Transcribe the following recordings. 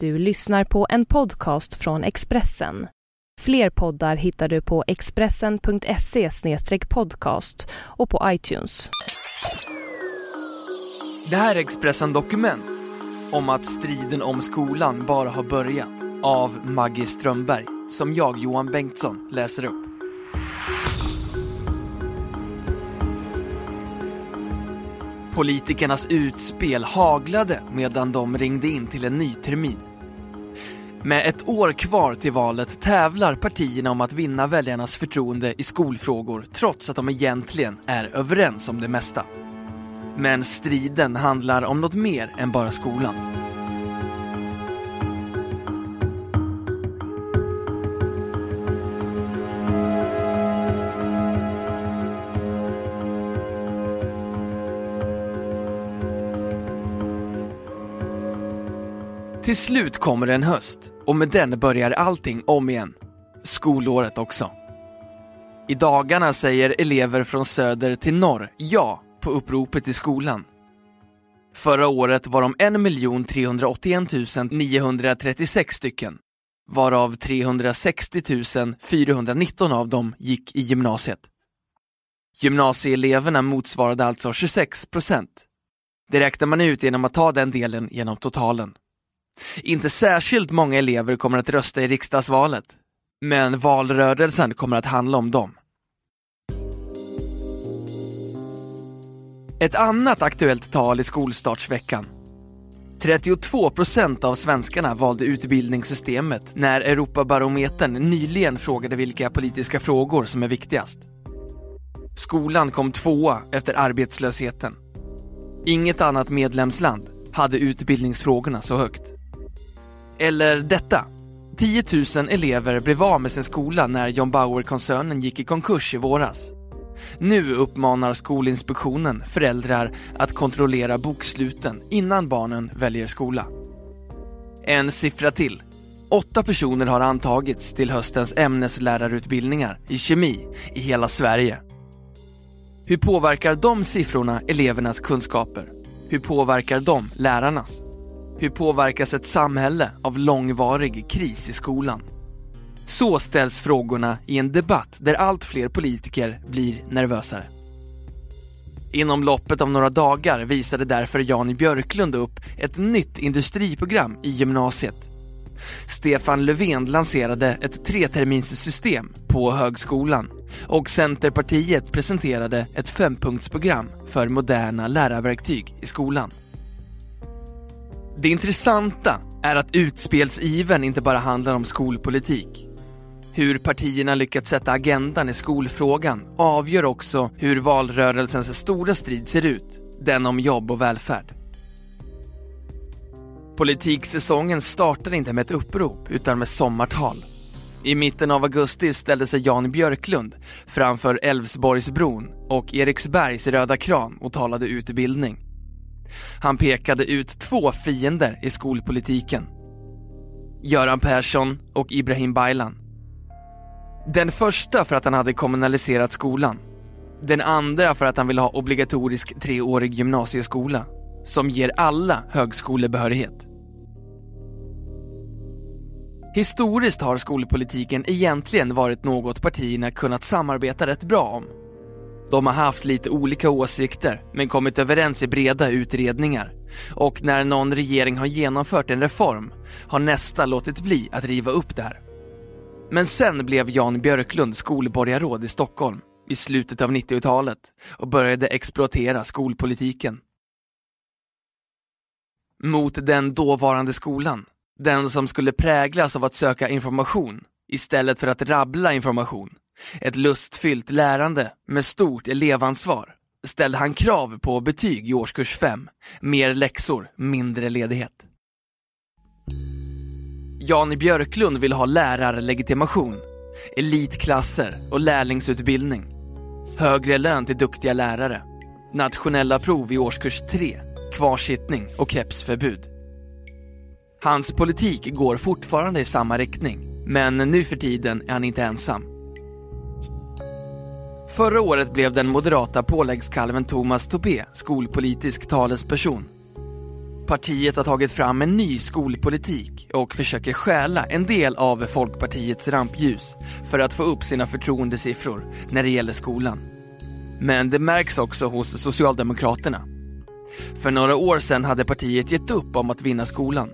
Du lyssnar på en podcast från Expressen. Fler poddar hittar du på expressen.se podcast och på iTunes. Det här är Expressen Dokument om att striden om skolan bara har börjat av Maggie Strömberg som jag, Johan Bengtsson, läser upp. Politikernas utspel haglade medan de ringde in till en ny termin. Med ett år kvar till valet tävlar partierna om att vinna väljarnas förtroende i skolfrågor trots att de egentligen är överens om det mesta. Men striden handlar om något mer än bara skolan. Till slut kommer en höst och med den börjar allting om igen. Skolåret också. I dagarna säger elever från söder till norr ja på uppropet i skolan. Förra året var de 1 381 936 stycken, varav 360 419 av dem gick i gymnasiet. Gymnasieeleverna motsvarade alltså 26 procent. Det räknar man ut genom att ta den delen genom totalen. Inte särskilt många elever kommer att rösta i riksdagsvalet, men valrörelsen kommer att handla om dem. Ett annat aktuellt tal i skolstartsveckan. 32 procent av svenskarna valde utbildningssystemet när Europabarometern nyligen frågade vilka politiska frågor som är viktigast. Skolan kom tvåa efter arbetslösheten. Inget annat medlemsland hade utbildningsfrågorna så högt. Eller detta. 10 000 elever blev av med sin skola när John Bauer-koncernen gick i konkurs i våras. Nu uppmanar Skolinspektionen föräldrar att kontrollera boksluten innan barnen väljer skola. En siffra till. Åtta personer har antagits till höstens ämneslärarutbildningar i kemi i hela Sverige. Hur påverkar de siffrorna elevernas kunskaper? Hur påverkar de lärarnas? Hur påverkas ett samhälle av långvarig kris i skolan? Så ställs frågorna i en debatt där allt fler politiker blir nervösare. Inom loppet av några dagar visade därför Jan Björklund upp ett nytt industriprogram i gymnasiet. Stefan Löfven lanserade ett treterminssystem på högskolan och Centerpartiet presenterade ett fempunktsprogram för moderna lärarverktyg i skolan. Det intressanta är att utspelsiven inte bara handlar om skolpolitik. Hur partierna lyckats sätta agendan i skolfrågan avgör också hur valrörelsens stora strid ser ut, den om jobb och välfärd. Politiksäsongen startar inte med ett upprop utan med sommartal. I mitten av augusti ställde sig Jan Björklund framför Älvsborgsbron och Eriksbergs Röda Kran och talade utbildning. Han pekade ut två fiender i skolpolitiken. Göran Persson och Ibrahim Baylan. Den första för att han hade kommunaliserat skolan. Den andra för att han ville ha obligatorisk treårig gymnasieskola som ger alla högskolebehörighet. Historiskt har skolpolitiken egentligen varit något partierna kunnat samarbeta rätt bra om. De har haft lite olika åsikter men kommit överens i breda utredningar. Och när någon regering har genomfört en reform har nästa låtit bli att riva upp det här. Men sen blev Jan Björklund skolborgarråd i Stockholm i slutet av 90-talet och började exploatera skolpolitiken. Mot den dåvarande skolan, den som skulle präglas av att söka information istället för att rabbla information, ett lustfyllt lärande med stort elevansvar ställde han krav på betyg i årskurs 5, mer läxor, mindre ledighet. Jan Björklund vill ha lärarlegitimation, elitklasser och lärlingsutbildning, högre lön till duktiga lärare, nationella prov i årskurs 3, kvarsittning och kepsförbud. Hans politik går fortfarande i samma riktning, men nu för tiden är han inte ensam. Förra året blev den moderata påläggskalven Thomas Tobé skolpolitisk talesperson. Partiet har tagit fram en ny skolpolitik och försöker stjäla en del av Folkpartiets rampljus för att få upp sina förtroendesiffror när det gäller skolan. Men det märks också hos Socialdemokraterna. För några år sedan hade partiet gett upp om att vinna skolan.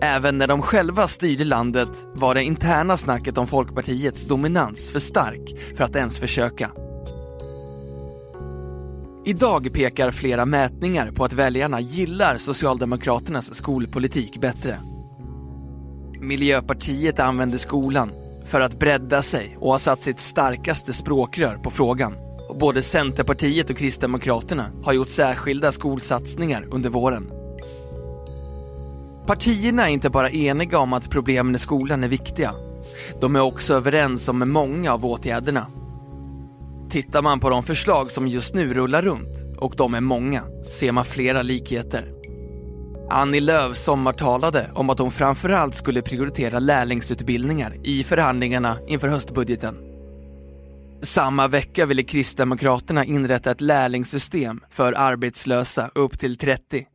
Även när de själva styrde landet var det interna snacket om Folkpartiets dominans för stark för att ens försöka. Idag pekar flera mätningar på att väljarna gillar Socialdemokraternas skolpolitik bättre. Miljöpartiet använder skolan för att bredda sig och har satt sitt starkaste språkrör på frågan. Och både Centerpartiet och Kristdemokraterna har gjort särskilda skolsatsningar under våren. Partierna är inte bara eniga om att problemen i skolan är viktiga. De är också överens om många av åtgärderna. Tittar man på de förslag som just nu rullar runt, och de är många, ser man flera likheter. Annie Lööf sommartalade om att hon framförallt skulle prioritera lärlingsutbildningar i förhandlingarna inför höstbudgeten. Samma vecka ville Kristdemokraterna inrätta ett lärlingssystem för arbetslösa upp till 30.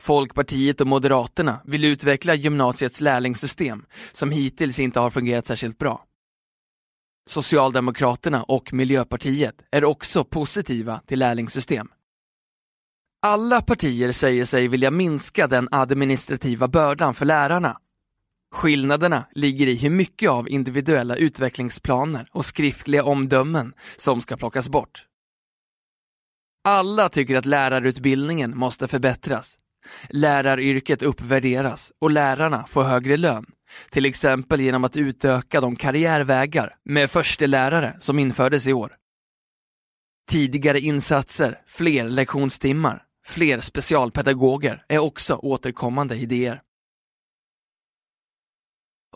Folkpartiet och Moderaterna vill utveckla gymnasiets lärlingssystem som hittills inte har fungerat särskilt bra. Socialdemokraterna och Miljöpartiet är också positiva till lärlingssystem. Alla partier säger sig vilja minska den administrativa bördan för lärarna. Skillnaderna ligger i hur mycket av individuella utvecklingsplaner och skriftliga omdömen som ska plockas bort. Alla tycker att lärarutbildningen måste förbättras. Läraryrket uppvärderas och lärarna får högre lön. Till exempel genom att utöka de karriärvägar med förstelärare som infördes i år. Tidigare insatser, fler lektionstimmar, fler specialpedagoger är också återkommande idéer.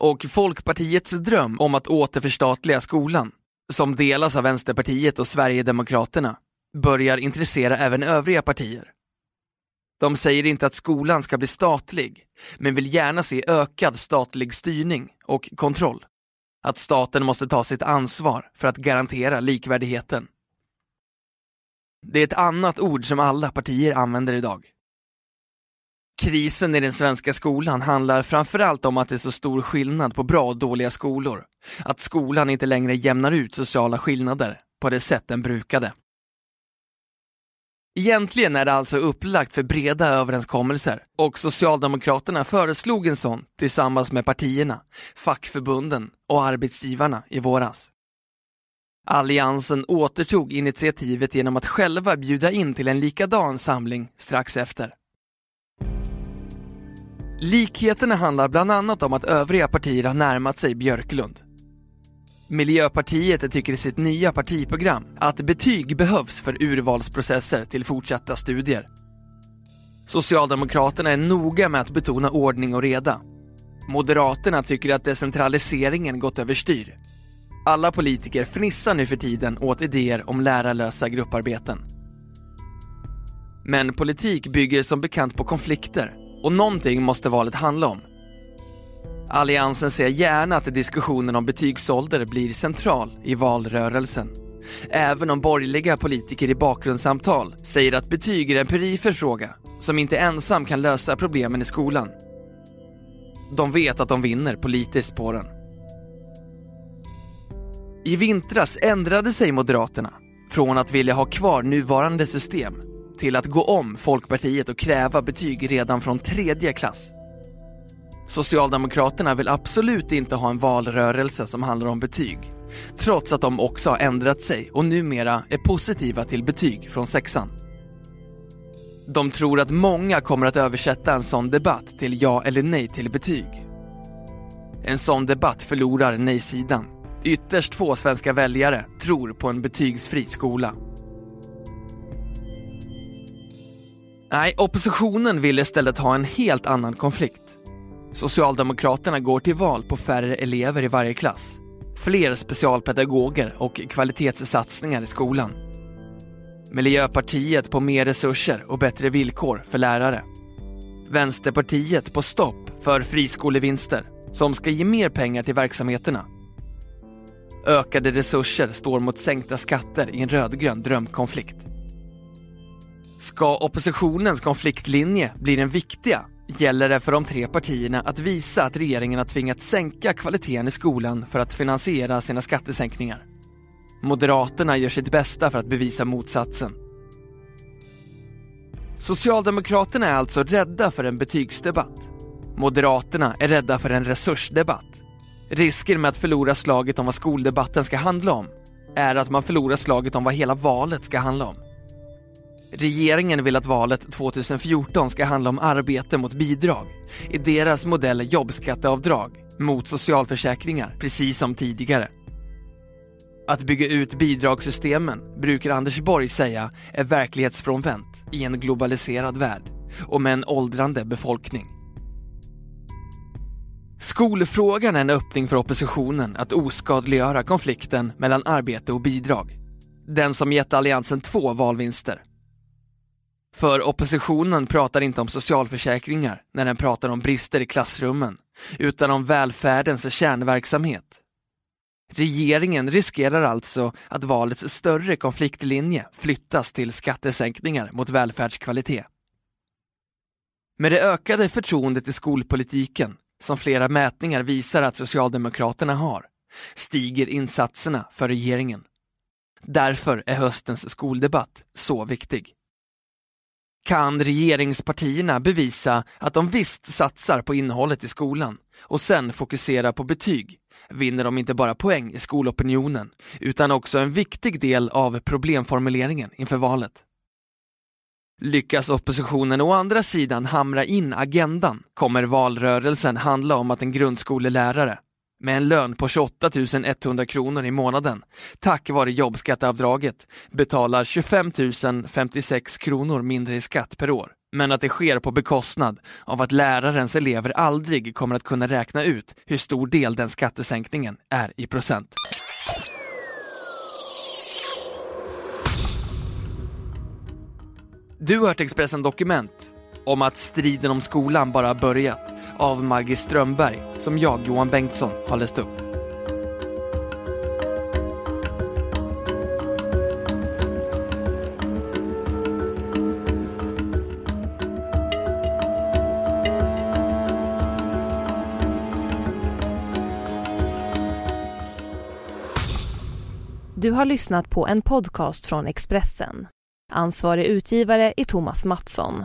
Och Folkpartiets dröm om att återförstatliga skolan, som delas av Vänsterpartiet och Sverigedemokraterna, börjar intressera även övriga partier. De säger inte att skolan ska bli statlig, men vill gärna se ökad statlig styrning och kontroll. Att staten måste ta sitt ansvar för att garantera likvärdigheten. Det är ett annat ord som alla partier använder idag. Krisen i den svenska skolan handlar framförallt om att det är så stor skillnad på bra och dåliga skolor. Att skolan inte längre jämnar ut sociala skillnader på det sätt den brukade. Egentligen är det alltså upplagt för breda överenskommelser och Socialdemokraterna föreslog en sån tillsammans med partierna, fackförbunden och arbetsgivarna i våras. Alliansen återtog initiativet genom att själva bjuda in till en likadan samling strax efter. Likheterna handlar bland annat om att övriga partier har närmat sig Björklund. Miljöpartiet tycker i sitt nya partiprogram att betyg behövs för urvalsprocesser till fortsatta studier. Socialdemokraterna är noga med att betona ordning och reda. Moderaterna tycker att decentraliseringen gått överstyr. Alla politiker fnissar nu för tiden åt idéer om lärarlösa grupparbeten. Men politik bygger som bekant på konflikter och någonting måste valet handla om. Alliansen ser gärna att diskussionen om betygsålder blir central i valrörelsen. Även om borgerliga politiker i bakgrundssamtal säger att betyg är en perifer fråga som inte ensam kan lösa problemen i skolan. De vet att de vinner politiskt på den. I vintras ändrade sig Moderaterna från att vilja ha kvar nuvarande system till att gå om Folkpartiet och kräva betyg redan från tredje klass. Socialdemokraterna vill absolut inte ha en valrörelse som handlar om betyg. Trots att de också har ändrat sig och numera är positiva till betyg från sexan. De tror att många kommer att översätta en sån debatt till ja eller nej till betyg. En sån debatt förlorar nej-sidan. Ytterst få svenska väljare tror på en betygsfri skola. Nej, oppositionen vill istället ha en helt annan konflikt. Socialdemokraterna går till val på färre elever i varje klass, fler specialpedagoger och kvalitetssatsningar i skolan. Miljöpartiet på mer resurser och bättre villkor för lärare. Vänsterpartiet på stopp för friskolevinster som ska ge mer pengar till verksamheterna. Ökade resurser står mot sänkta skatter i en rödgrön drömkonflikt. Ska oppositionens konfliktlinje bli den viktiga gäller det för de tre partierna att visa att regeringen har tvingats sänka kvaliteten i skolan för att finansiera sina skattesänkningar. Moderaterna gör sitt bästa för att bevisa motsatsen. Socialdemokraterna är alltså rädda för en betygsdebatt. Moderaterna är rädda för en resursdebatt. Risken med att förlora slaget om vad skoldebatten ska handla om är att man förlorar slaget om vad hela valet ska handla om. Regeringen vill att valet 2014 ska handla om arbete mot bidrag. I deras modell jobbskatteavdrag mot socialförsäkringar, precis som tidigare. Att bygga ut bidragssystemen brukar Anders Borg säga är verklighetsfrånvänt i en globaliserad värld och med en åldrande befolkning. Skolfrågan är en öppning för oppositionen att oskadliggöra konflikten mellan arbete och bidrag. Den som gett Alliansen två valvinster. För oppositionen pratar inte om socialförsäkringar när den pratar om brister i klassrummen, utan om välfärdens kärnverksamhet. Regeringen riskerar alltså att valets större konfliktlinje flyttas till skattesänkningar mot välfärdskvalitet. Med det ökade förtroendet i skolpolitiken, som flera mätningar visar att Socialdemokraterna har, stiger insatserna för regeringen. Därför är höstens skoldebatt så viktig. Kan regeringspartierna bevisa att de visst satsar på innehållet i skolan och sen fokusera på betyg vinner de inte bara poäng i skolopinionen utan också en viktig del av problemformuleringen inför valet. Lyckas oppositionen å andra sidan hamra in agendan kommer valrörelsen handla om att en grundskolelärare med en lön på 28 100 kronor i månaden tack vare jobbskatteavdraget betalar 25 056 kronor mindre i skatt per år. Men att det sker på bekostnad av att lärarens elever aldrig kommer att kunna räkna ut hur stor del den skattesänkningen är i procent. Du har hört Expressen Dokument om att striden om skolan bara börjat av Maggie Strömberg som jag, Johan Bengtsson, har läst upp. Du har lyssnat på en podcast från Expressen. Ansvarig utgivare är Thomas Mattsson.